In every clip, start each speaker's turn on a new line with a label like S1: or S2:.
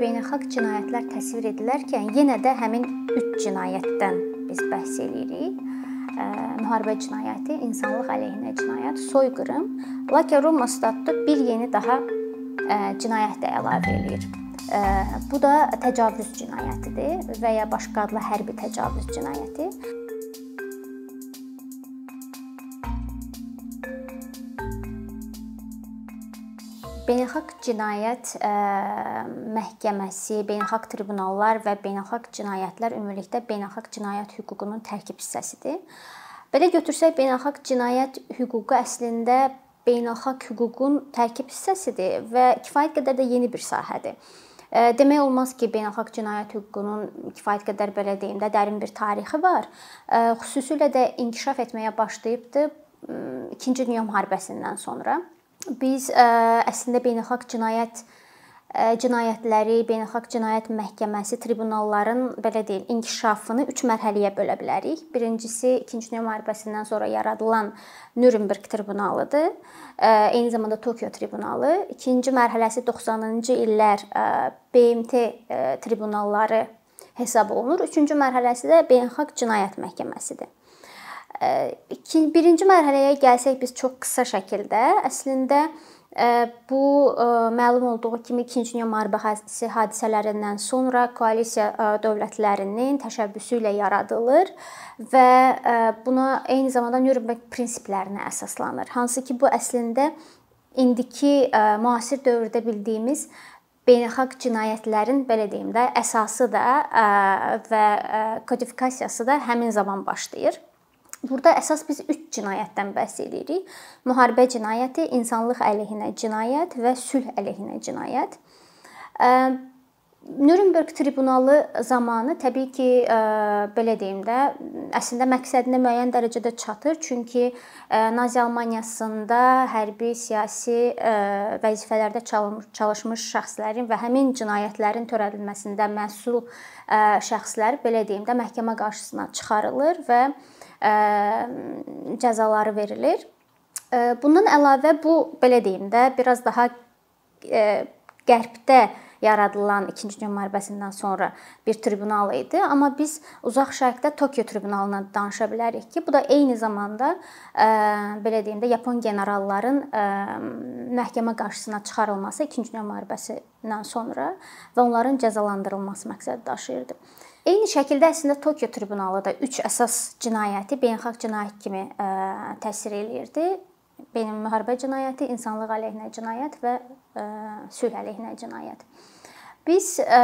S1: beynəlxalq cinayətlər təsvir edilərkən yenə də həmin 3 cinayətdən biz bəhs eləyirik. Müharibə cinayəti, insanlıq əleyhinə cinayət, soyqırım. Lakin Roma statütü bir yeni daha cinayət də əlavə eləyir. Bu da təcavüz cinayətidir və ya başqa adla hərbi təcavüz cinayəti. Beynəlxalq Cinayət ə, Məhkəməsi, beynəlxalq tribunallar və beynəlxalq cinayətlər ümumilikdə beynəlxalq cinayət hüququnun tərkib hissəsidir. Belə götürsək, beynəlxalq cinayət hüququ əslində beynəlxalq hüququn tərkib hissəsidir və kifayət qədər də yeni bir sahədir. Demək olmaz ki, beynəlxalq cinayət hüququnun kifayət qədər belə deyim də dərin bir tarixi var. Xüsusilə də inkişaf etməyə başlayıbdı 2-ci Dünya müharibəsindən sonra biz ə, əslində beynəlxalq cinayət ə, cinayətləri, beynəlxalq cinayət məhkəməsi, tribunalların belə deyil, inkişafını 3 mərhələyə bölə bilərik. Birincisi 2-ci dünya müharibəsindən sonra yaradılan Nürnberg tribunalıdır. Ə, eyni zamanda Tokio tribunalı. İkinci mərhələsi 90-cı illər ə, BMT ə, tribunalları hesab olunur. Üçüncü mərhələsi də beynəlxalq cinayət məhkəməsidir. Birinci mərhələyə gəlsək biz çox qısa şəkildə əslində bu məlum olduğu kimi 2-ci dünya müharibəsi hadisələrindən sonra koalisiya dövlətlərinin təşəbbüsü ilə yaradılır və buna eyni zamanda Nürnberg prinsiplərinə əsaslanır. Hansı ki bu əslində indiki müasir dövrdə bildiyimiz beynəlxalq cinayətlərin belə deyim də əsası da və kodifikasiyası da həmin zaman başlayır. Burada əsas biz 3 cinayətdən bəhs edirik. Müharibə cinayəti, insanlıq əleyhinə cinayət və sülh əleyhinə cinayət. Nürnberg tribunalı zamanı təbii ki, belə deyim də, əslində məqsədinə müəyyən dərəcədə çatır, çünki Nazi Almaniyasında hərbi, siyasi vəzifələrdə çalışmış şəxslərin və həmin cinayətlərin törədilməsində məsul şəxslər belə deyim də məhkəmə qarşısına çıxarılır və cəzaları verilir. Bundan əlavə bu belə deyim də, biraz daha qərbdə yaradılan 2-ci dünya müharibəsindən sonra bir tribunal idi, amma biz uzaq şərqdə Tokio tribunalından danışa bilərik ki, bu da eyni zamanda belə deyim də Yapon generalların məhkəmə qarşısına çıxarılması 2-ci dünya müharibəsindən sonra və onların cəzalandırılması məqsədi daşıyırdı. Eyni şəkildə əslində Tokio tribunalı da 3 əsas cinayəti beynəlxalq cinayət kimi ə, təsvir eləyirdi. Beynəlxalq müharibə cinayəti, insanlıq əleyhinə cinayət və ə, sülh əleyhinə cinayət. Biz ə,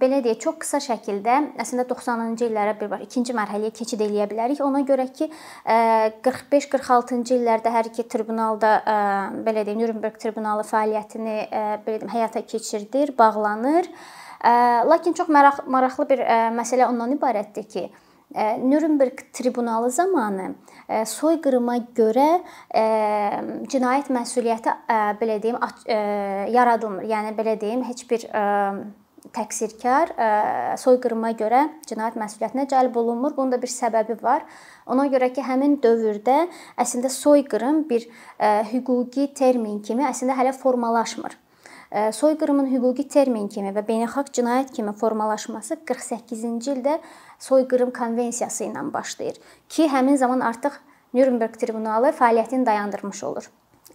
S1: belə deyək, çox qısa şəkildə əslində 90-cı illərə bir var, ikinci mərhələyə keçid eləyə bilərik. Ona görə ki, 45-46-cı illərdə hər iki tribunalda ə, belə deyək, Nürnberg tribunalı fəaliyyətini ə, belə deyim, həyata keçirdir, bağlanır. Lakin çox maraq, maraqlı bir məsələ ondan ibarətdir ki, Nürnberg tribunalı zamanı soyqırıma görə cinayət məsuliyyəti belə deyim yaradılmır. Yəni belə deyim, heç bir təqsirkar soyqırıma görə cinayət məsuliyyətinə cəlb olunmur. Bunun da bir səbəbi var. Ona görə ki, həmin dövrdə əslində soyqırım bir hüquqi termin kimi əslində hələ formalaşmır. Soyqırımın hüquqi termin kimi və beynəlxalq cinayət kimi formalaşması 48-ci ildə soyqırım konvensiyası ilə başlayır ki, həmin zaman artıq Nürnberg tribunalı fəaliyyətini dayandırmış olur.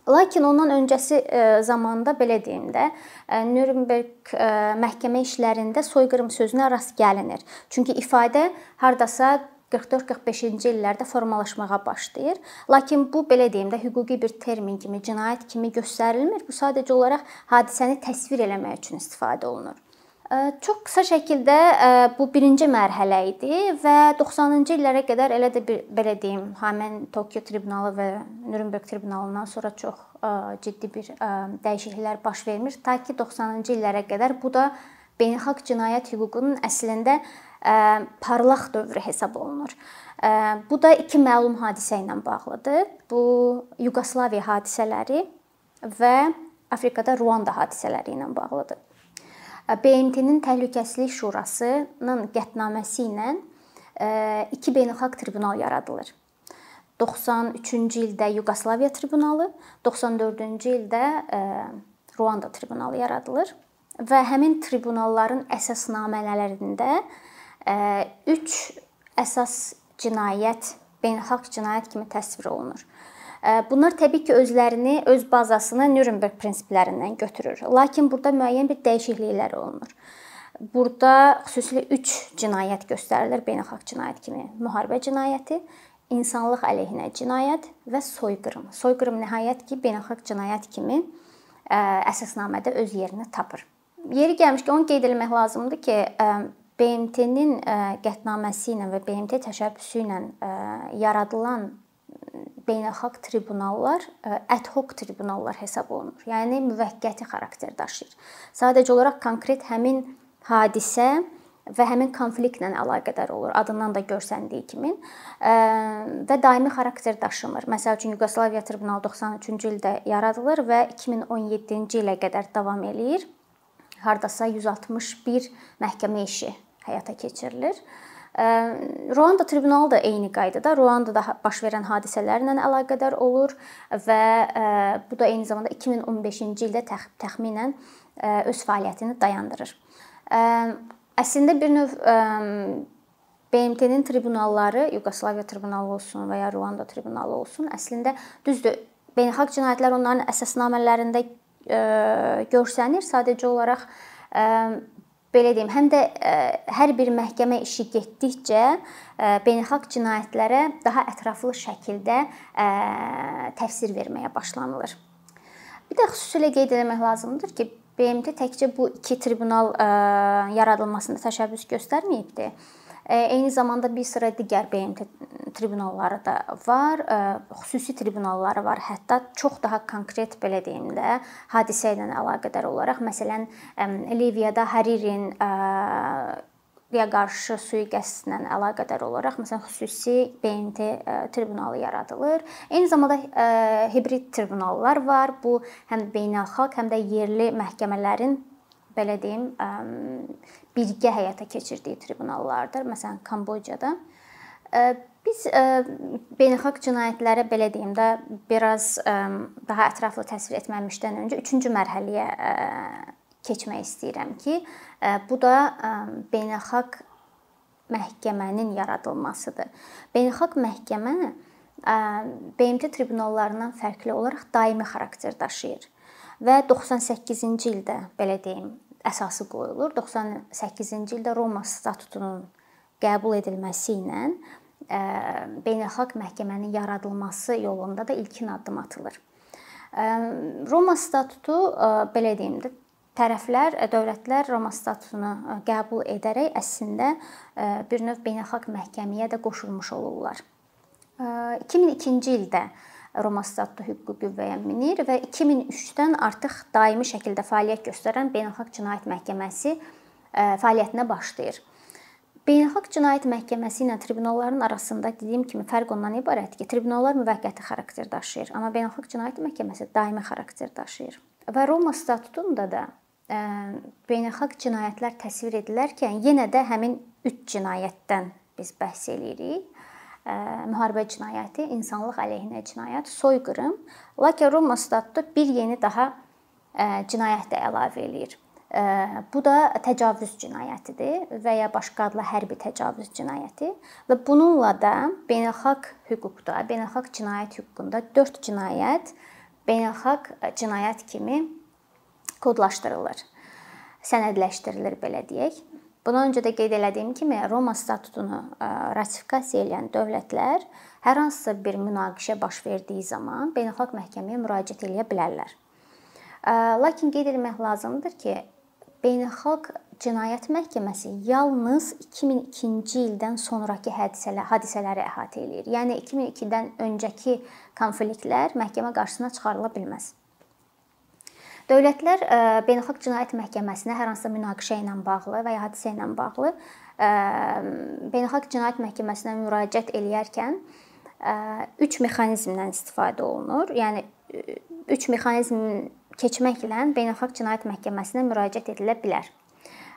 S1: Lakin ondan öncəsi zamanda belə deyim də, Nürnberg məhkəmə işlərində soyqırım sözünə rast gəlinir. Çünki ifadə hardasa 44-45-ci illərdə formalaşmağa başlayır. Lakin bu belə deyim də hüquqi bir termin kimi, cinayət kimi göstərilmir. Bu sadəcə olaraq hadisəni təsvir eləmək üçün istifadə olunur. Çox qısa şəkildə bu birinci mərhələ idi və 90-cı illərə qədər elə də bir belə deyim, həmin Tokio tribunalı və Nürnberg tribunalından sonra çox ciddi bir dəyişikliklər baş vermiş. Ta ki 90-cı illərə qədər bu da beynəlxalq cinayət hüququnun əslində parlaq dövrü hesab olunur. Bu da iki məlum hadisə ilə bağlıdır. Bu Yuqoslaviya hadisələri və Afrikada Ruanda hadisələri ilə bağlıdır. BMT-nin Təhlükəsizlik Şurasının qətnaməsi ilə iki beynəlxalq tribunal yaradılır. 93-cü ildə Yuqoslaviya tribunalı, 94-cü ildə Ruanda tribunalı yaradılır. və həmin tribunalların əsasnamələrində 3 əsas cinayət beynəlxalq cinayət kimi təsvir olunur. Bunlar təbii ki, özlərini öz bazasını Nürnberg prinsiplərindən götürür. Lakin burada müəyyən bir dəyişikliklər olunur. Burada xüsusilə 3 cinayət göstərilir beynəlxalq cinayət kimi. Müharibə cinayəti, insanlıq əleyhinə cinayət və soyqırım. Soyqırım nəhayət ki, beynəlxalq cinayət kimi əsasnamədə öz yerini tapır. Yeri gəlmişkən onu qeyd etmək lazımdır ki, BMT-nin qətnaməsi ilə və BMT təşəbbüsü ilə yaradılan beynəlxalq tribunallar ad hoc tribunallar hesab olunur. Yəni müvəqqəti xarakter daşıyır. Sadəcə olaraq konkret həmin hadisə və həmin konfliktlə əlaqədar olur. Adından da görsəndiyi kimi və daimi xarakter daşımır. Məsəl üçün Yuqoslaviya tribunalı 93-cü ildə yaradılır və 2017-ci ilə qədər davam eləyir. Hardasa 161 məhkəmə işi həyata keçirilir. Ruanda tribunalı da eyni qaydada Ruandada baş verən hadisələrlə əlaqədar olur və bu da eyni zamanda 2015-ci ildə təxminən öz fəaliyyətini dayandırır. Əslində bir növ BMT-nin tribunalları, Yuqoslaviya tribunalı olsun və ya Ruanda tribunalı olsun, əslində düzdür, beynəlxalq cinayətlər onların əsasnamələrində görsənir. Sadəcə olaraq belə deyim, həm də e, hər bir məhkəmə işi getdikcə e, beynəlxalq cinayətlərə daha ətraflı şəkildə e, təfsir verməyə başlanılır. Bir də xüsusilə qeyd etmək lazımdır ki, BMT təkcə bu iki tribunal yaradılmasında təşəbbüs göstərməyibdi. Eyni zamanda bir sıra digər BMT tribunalları da var, xüsusi tribunalları var. Hətta çox daha konkret belə deyim də, hadisə ilə əlaqədar olaraq, məsələn, Liviyada Haririn ya qarşı sui-qəsdlə əlaqədar olaraq məsələn xüsusi BMT tribunalı yaradılır. Eyni zamanda hibrid tribunallar var. Bu həm beynəlxalq, həm də yerli məhkəmələrin belə deyim, birgə həyata keçirdiyi tribunallardır. Məsələn, Kambodjada biz beynəlxalq cinayətlərə belə deyim də biraz daha ətraflı təsvir etməmişdən öncə 3-cü mərhələyə keçmək istəyirəm ki, bu da beynəlxalq məhkəmənin yaradılmasıdır. Beynəlxalq məhkəmə BMT tribunallarından fərqli olaraq daimi xarakter daşıyır və 98-ci ildə belə deyim, əsası qoyulur. 98-ci ildə Roma statutunun qəbul edilməsi ilə e, beynəlxalq məhkəmənin yaradılması yolunda da ilkin addım atılır. E, Roma statutu e, belə deyim də tərəflər, dövlətlər Roma statutunu qəbul edərək əslində bir növ beynəlxalq məhkəməyə də qoşulmuş olurlar. 2002-ci ildə Roma statutu hüquqi qüvvəyə minir və 2003-dən artıq daimi şəkildə fəaliyyət göstərən Beynəlxalq Cinayət Məhkəməsi e, fəaliyyətinə başlayır. Beynəlxalq Cinayət Məhkəməsi ilə tribunalların arasında dediyim kimi fərq ondan ibarətdir ki, tribunallar müvəqqəti xarakter daşıyır, amma Beynəlxalq Cinayət Məhkəməsi daimi xarakter daşıyır. Və Roma statutunda da ə, e, beynəlxalq cinayətlər təsvir edilərkən yenə də həmin 3 cinayətdən biz bəhs eləyirik müharibə cinayəti, insanlıq əleyhinə cinayət, soyqırım. Lakin Roma statutu bir yeni daha cinayət də əlavə eləyir. Bu da təcavüz cinayətidir və ya başqa adla hərbi təcavüz cinayəti və bununla da beynəlxalq hüquqda, beynəlxalq cinayət hüququnda 4 cinayət beynəlxalq cinayət kimi kodlaşdırılır. Sənədləşdirilir belə deyək. Bundan öncə də qeyd elədiyim kimi Roma statutunu ratifikasiya edən dövlətlər hər hansısa bir münaqişə baş verdiyi zaman beynəlxalq məhkəməyə müraciət edə bilərlər. Lakin qeyd etmək lazımdır ki, beynəlxalq cinayət məhkəməsi yalnız 2002-ci ildən sonrakı hadisələr, hadisələri əhatə eləyir. Yəni 2002-dən öncəki konfliktlər məhkəmə qarşısına çıxarıla bilməz. Dövlətlər e, Beynəlxalq Cinayət Məhkəməsinə hər hansısa münaqişə ilə bağlı və ya hadisə ilə bağlı e, Beynəlxalq Cinayət Məhkəməsinə müraciət eləyərkən 3 e, mexanizmdən istifadə olunur. Yəni 3 mexanizm keçməklə Beynəlxalq Cinayət Məhkəməsinə müraciət edilə bilər.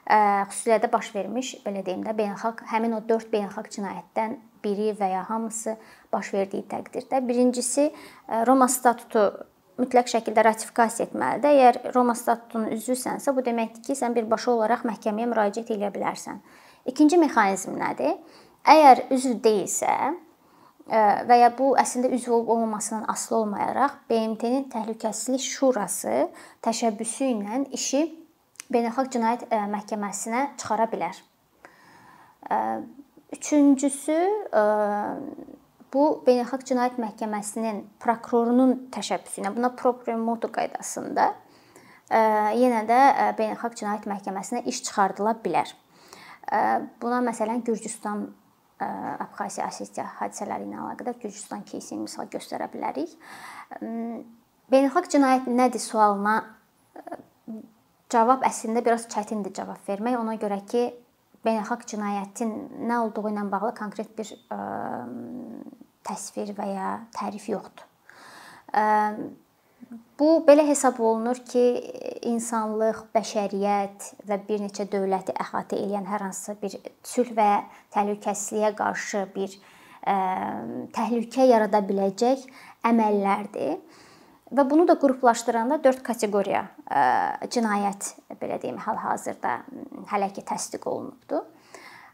S1: Xüsusilə də baş vermiş, belə deyim də, beynəlxalq həmin o 4 beynəlxalq cinayətdən biri və ya hamısı baş verdiyi təqdirdə birincisi Roma statutu mütləq şəkildə ratifikasiya etməlidir. Əgər Roma statutunun üzvüsənsə, bu deməkdir ki, sən birbaşa olaraq məhkəməyə müraciət edə bilərsən. İkinci mexanizm nədir? Əgər üzv deyilsə və ya bu əslində üzv olub olmamasından asılı olmayaraq BMT-nin Təhlükəsizlik Şurası təşəbbüsü ilə işi Beynəlxalq Cinayət Məhkəməsinə çıxara bilər. Üçüncüsü bu Beynəlxalq Cinayət Məhkəməsinin prokurorunun təşəbbüsü ilə buna proprio motu qaydasında yenə də Beynəlxalq Cinayət Məhkəməsinə iş çıxardıla bilər. Buna məsələn Gürcüstan Abxaziya Osetiya hadisələri ilə əlaqədar Gürcüstan кейsini misal göstərə bilərik. Beynəlxalq cinayət nədir sualına cavab əslində biraz çətindir cavab vermək. Ona görə ki, beynəlxalq cinayətin nə olduğu ilə bağlı konkret bir ə, təsvir və ya tərif yoxdur. Ə, Bu belə hesab olunur ki, insanlıq, bəşəriyyət və bir neçə dövləti əhatə edən hər hansısa bir sülh və təhlükəsizliyə qarşı bir ə, təhlükə yarada biləcək əməllərdir. Və bunu da qruplaşdıranda 4 kateqoriya ə, cinayət belə deyim hal-hazırda hələ ki təsdiq olunubdur.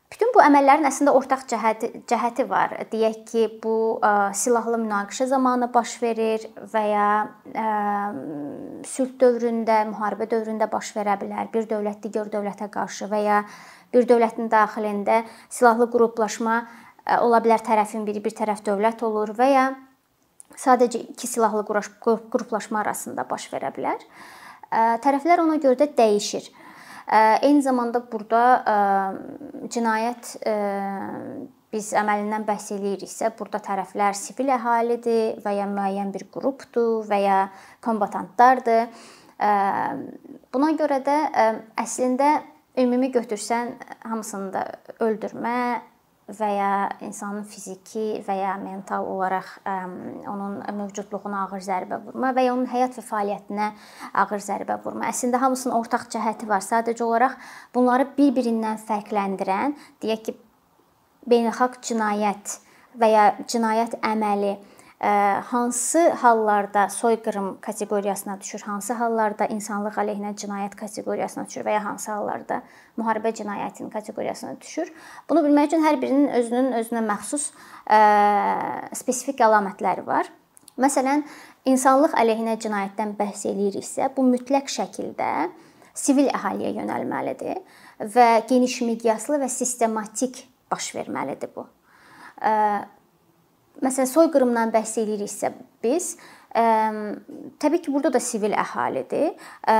S1: Bütün bu əməllərin əslində ortaq cəhəti cəhəti var. Deyək ki, bu ə, silahlı münaqişə zamanı baş verir və ya ə, sülh dövründə, müharibə dövründə baş verə bilər. Bir dövlət digər dövlətə qarşı və ya bir dövlətin daxilində silahlı qruplaşma ə, ola bilər tərəfin biri bir tərəf dövlət olur və ya sadəcə iki silahlı qruplaşma arasında baş verə bilər. Tərəflər ona görə də dəyişir. Eyni zamanda burada cinayət biz əməlindən bəhs eləyiriksə, burada tərəflər sivil əhalidir və ya müəyyən bir qrupdur və ya kombatantlardır. Buna görə də əslində ümumi götürsən hamısını da öldürmə və ya insanın fiziki və ya mental olaraq ə, onun mövcudluğuna ağır zərbə vurma və ya onun həyat və fəaliyyətinə ağır zərbə vurma. Əslində hamısının ortaq cəhəti var. Sadəcə olaraq bunları bir-birindən fərqləndirən, deyək ki, beynəlxalq cinayət və ya cinayət əməli hansı hallarda soyqırım kateqoriyasına düşür, hansı hallarda insanlıq əleyhinə cinayət kateqoriyasına düşür və ya hansı hallarda müharibə cinayətinin kateqoriyasına düşür. Bunu bilmək üçün hər birinin özünün özünə məxsus spesifik əlamətləri var. Məsələn, insanlıq əleyhinə cinayətdən bəhs eləyiriksə, bu mütləq şəkildə sivil əhaliyə yönəlməlidir və geniş miqyaslı və sistematik baş verməlidir bu məsələn soyqırımdan bəhs eləyiriksə biz Ə, təbii ki, burada da sivil əhalidir. Ə,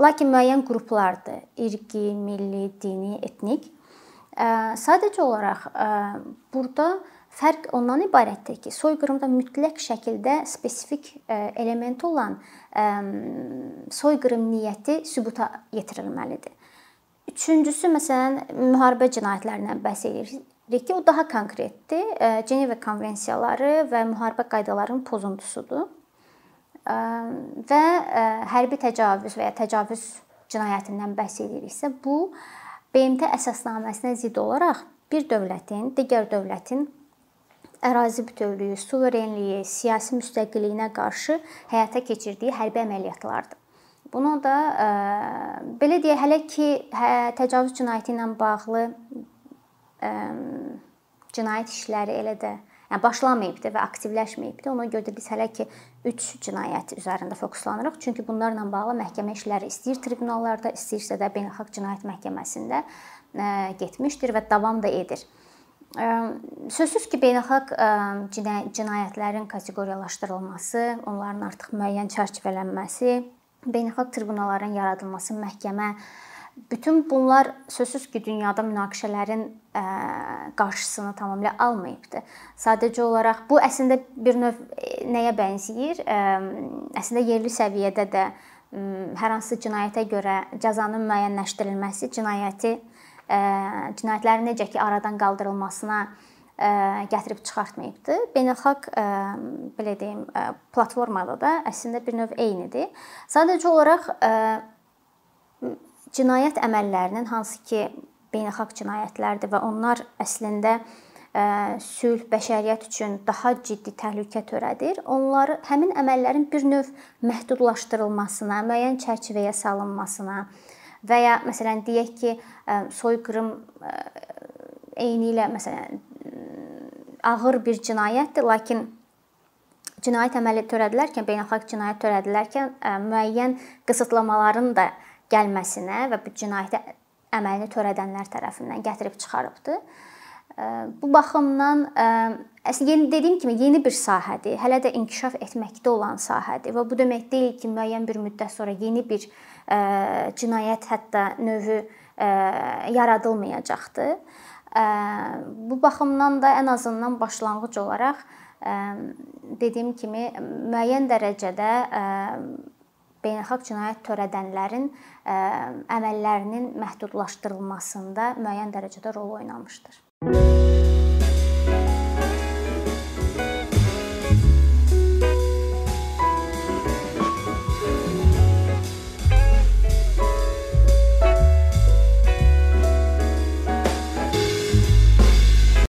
S1: lakin müəyyən qruplardır. İrqi, milli, dini, etnik. Ə, sadəcə olaraq ə, burada fərq ondan ibarətdir ki, soyqırımda mütləq şəkildə spesifik ə, element olan ə, soyqırım niyyəti sübuta yetirilməlidir. Üçüncüsü məsələn müharibə cinayətlərindən bəhs edirik ki, o daha konkretdir. Ceneva konvensiyaları və müharibə qaydalarının pozuntusudur. Və hərbi təcavüz və ya təcavüz cinayətindən bəhs ediriksə, bu BMT əsasnaməsinə zidd olaraq bir dövlətin digər dövlətin ərazi bütövlüyü, suverenliyi, siyasi müstəqilliyinə qarşı həyata keçirdiyi hərbi əməliyyatlardır. Bunu da belə deyək, hələ ki, hə, təcavüz cinayəti ilə bağlı cinayət işləri elə də yəni başlamayıbdı və aktivləşməyibdi. Ona görə də biz hələ ki 3 cinayət üzərində fokuslanırıq. Çünki bunlarla bağlı məhkəmə işləri istəyir tribunallarda, istəyirsə də Beynəlxalq Cinayət Məhkəməsində getmişdir və davam da edir. Sözsüz ki, beynəlxalq cinayətlərin kateqoriyalaşdırılması, onların artıq müəyyən çərçivələnməsi, beynəlxalq tribunalların yaradılması, məhkəmə Bütün bunlar sözsüz ki, dünyada münaqişələrin qarşısını tamamilə almayıbdı. Sadəcə olaraq bu əslində bir növ nəyə bənzəyir? Əslində yerli səviyyədə də hər hansı cinayətə görə cəzanın müəyyənləşdirilməsi cinayəti cinayətlərin necə ki aradan qaldırılmasına gətirib çıxartmayıbdı. Beynəlxalq belə deyim, platformada da əslində bir növ eynidir. Sadəcə olaraq cinayət əməllərinin hansı ki beynəlxalq cinayətlərdir və onlar əslində sülh, bəşəriyyət üçün daha ciddi təhlükə törədir. Onları həmin əməllərin bir növ məhdudlaşdırılmasına, müəyyən çərçivəyə salınmasına və ya məsələn deyək ki, soyqırım eyni ilə məsələn ağır bir cinayətdir, lakin cinayət əməli törədilərkən, beynəlxalq cinayət törədilərkən müəyyən qısıtlamaların da gəlməsinə və bu cinayəti əməlini törədənlər tərəfindən gətirib çıxarıbdı. Bu baxımdan əslində yeni dediyim kimi yeni bir sahədir. Hələ də inkişaf etməkdə olan sahədir və bu demək deyil ki, müəyyən bir müddət sonra yeni bir cinayət hətta növü yaradılmayacaqdır. Bu baxımdan da ən azından başlanğıc olaraq dediyim kimi müəyyən dərəcədə beynəlxalq cinayət törədənlərin əməllərinin məhdudlaşdırılmasında müəyyən dərəcədə rol oynamışdır.